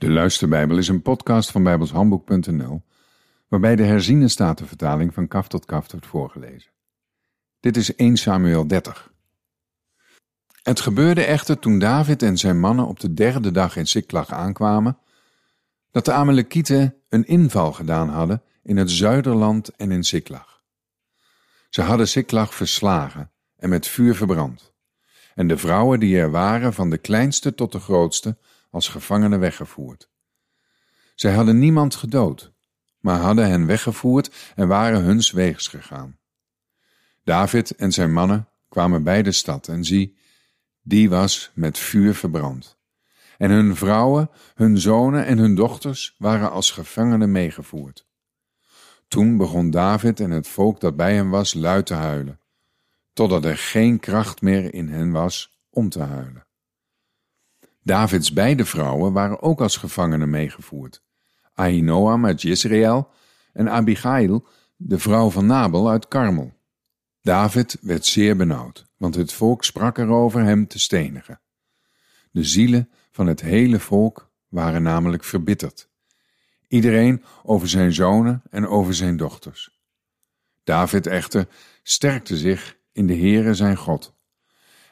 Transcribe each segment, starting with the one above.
De Luisterbijbel is een podcast van bijbelshandboek.nl waarbij de herziene statenvertaling van kaf tot kaf wordt voorgelezen. Dit is 1 Samuel 30. Het gebeurde echter toen David en zijn mannen op de derde dag in Siklag aankwamen, dat de Amalekieten een inval gedaan hadden in het zuiderland en in Siklag. Ze hadden Siklag verslagen en met vuur verbrand, en de vrouwen die er waren, van de kleinste tot de grootste, als gevangenen weggevoerd. Zij hadden niemand gedood, maar hadden hen weggevoerd en waren huns weegs gegaan. David en zijn mannen kwamen bij de stad en zie, die was met vuur verbrand. En hun vrouwen, hun zonen en hun dochters waren als gevangenen meegevoerd. Toen begon David en het volk dat bij hem was luid te huilen, totdat er geen kracht meer in hen was om te huilen. Davids beide vrouwen waren ook als gevangenen meegevoerd. Ahinoam uit Israël en Abigail, de vrouw van Nabel uit Karmel. David werd zeer benauwd, want het volk sprak erover hem te stenigen. De zielen van het hele volk waren namelijk verbitterd. Iedereen over zijn zonen en over zijn dochters. David echter sterkte zich in de Heere zijn God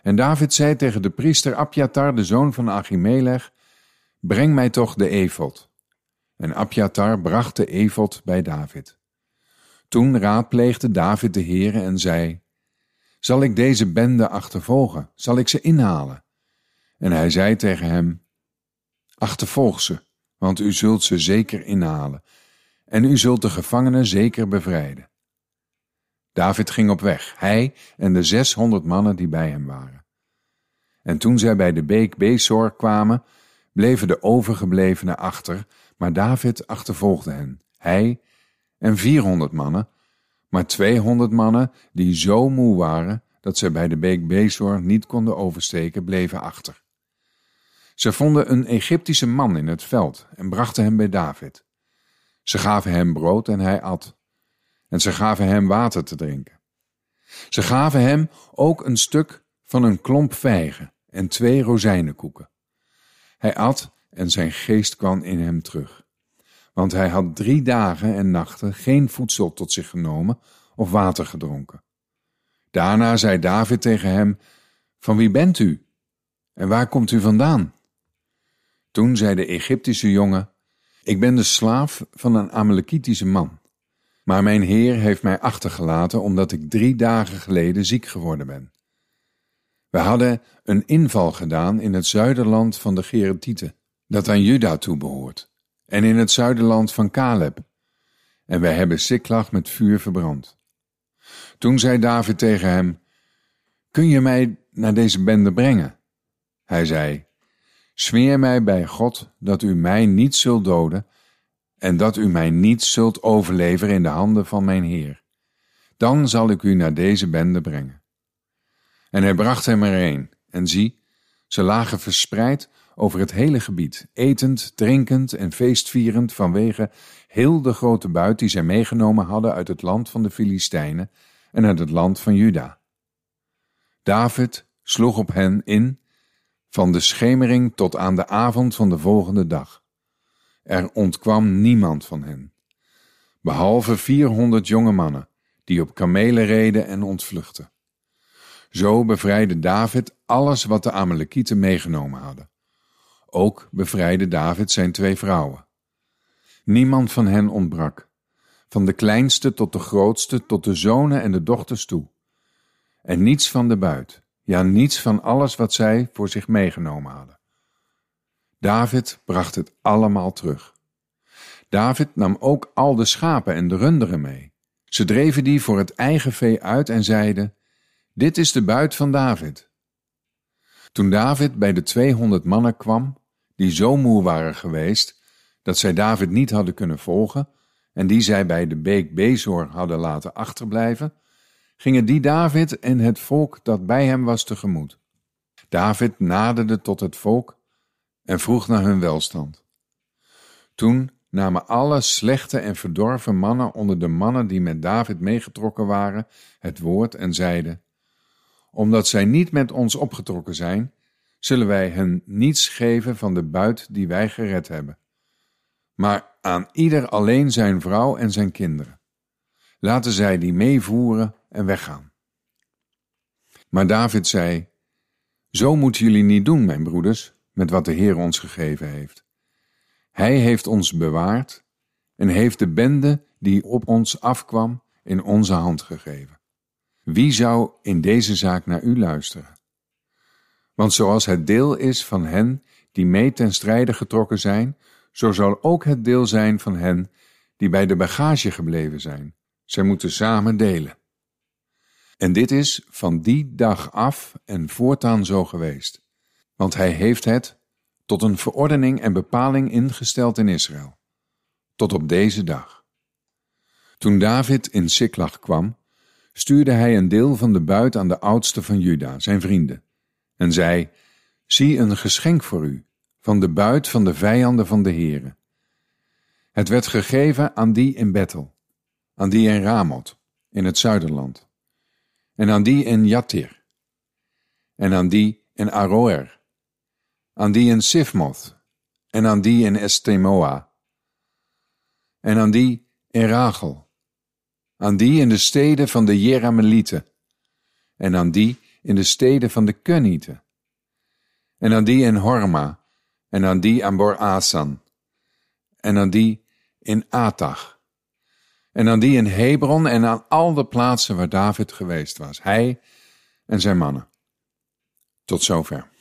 en David zei tegen de priester Abjatar, de zoon van Achimelech, breng mij toch de efot. En Abjatar bracht de efot bij David. Toen raadpleegde David de Heere en zei, zal ik deze bende achtervolgen? Zal ik ze inhalen? En hij zei tegen hem, achtervolg ze, want u zult ze zeker inhalen, en u zult de gevangenen zeker bevrijden. David ging op weg, hij en de zeshonderd mannen die bij hem waren. En toen zij bij de beek Besor kwamen, bleven de overgeblevenen achter, maar David achtervolgde hen, hij en vierhonderd mannen, maar tweehonderd mannen die zo moe waren dat zij bij de beek Besor niet konden oversteken, bleven achter. Ze vonden een Egyptische man in het veld en brachten hem bij David. Ze gaven hem brood en hij at en ze gaven hem water te drinken. Ze gaven hem ook een stuk van een klomp vijgen en twee rozijnenkoeken. Hij at en zijn geest kwam in hem terug, want hij had drie dagen en nachten geen voedsel tot zich genomen of water gedronken. Daarna zei David tegen hem, Van wie bent u? En waar komt u vandaan? Toen zei de Egyptische jongen, Ik ben de slaaf van een Amalekitische man. Maar mijn Heer heeft mij achtergelaten omdat ik drie dagen geleden ziek geworden ben. We hadden een inval gedaan in het zuiderland van de Geretieten, dat aan Juda toebehoort, en in het zuiderland van Caleb. En wij hebben Siklag met vuur verbrand. Toen zei David tegen hem, Kun je mij naar deze bende brengen? Hij zei, Zweer mij bij God dat u mij niet zult doden en dat u mij niet zult overleveren in de handen van mijn Heer. Dan zal ik u naar deze bende brengen. En hij bracht hem erheen, en zie, ze lagen verspreid over het hele gebied, etend, drinkend en feestvierend vanwege heel de grote buit die zij meegenomen hadden uit het land van de Filistijnen en uit het land van Juda. David sloeg op hen in van de schemering tot aan de avond van de volgende dag. Er ontkwam niemand van hen, behalve vierhonderd jonge mannen, die op kamelen reden en ontvluchtten. Zo bevrijdde David alles wat de Amalekieten meegenomen hadden. Ook bevrijdde David zijn twee vrouwen. Niemand van hen ontbrak, van de kleinste tot de grootste, tot de zonen en de dochters toe. En niets van de buit, ja niets van alles wat zij voor zich meegenomen hadden. David bracht het allemaal terug. David nam ook al de schapen en de runderen mee. Ze dreven die voor het eigen vee uit en zeiden: dit is de buit van David. Toen David bij de tweehonderd mannen kwam, die zo moe waren geweest dat zij David niet hadden kunnen volgen en die zij bij de beek Bezor hadden laten achterblijven, gingen die David en het volk dat bij hem was tegemoet. David naderde tot het volk en vroeg naar hun welstand. Toen namen alle slechte en verdorven mannen onder de mannen die met David meegetrokken waren het woord en zeiden: omdat zij niet met ons opgetrokken zijn, zullen wij hen niets geven van de buit die wij gered hebben, maar aan ieder alleen zijn vrouw en zijn kinderen. Laten zij die meevoeren en weggaan. Maar David zei: Zo moeten jullie niet doen, mijn broeders, met wat de Heer ons gegeven heeft. Hij heeft ons bewaard en heeft de bende die op ons afkwam in onze hand gegeven. Wie zou in deze zaak naar u luisteren? Want zoals het deel is van hen die mee ten strijde getrokken zijn, zo zal ook het deel zijn van hen die bij de bagage gebleven zijn. Zij moeten samen delen. En dit is van die dag af en voortaan zo geweest, want hij heeft het tot een verordening en bepaling ingesteld in Israël, tot op deze dag. Toen David in Siklag kwam, stuurde hij een deel van de buit aan de oudste van Juda, zijn vrienden, en zei: Zie een geschenk voor u, van de buit van de vijanden van de Heere. Het werd gegeven aan die in Bethel, aan die in Ramoth, in het zuiderland, en aan die in Jatir, en aan die in Aroer, aan die in Sifmoth, en aan die in Estemoa, en aan die in Rachel, aan die in de steden van de Jeramelieten, en aan die in de steden van de Kunieten, en aan die in Horma, en aan die aan Bor-Asan, en aan die in Atach, en aan die in Hebron en aan al de plaatsen waar David geweest was, hij en zijn mannen. Tot zover.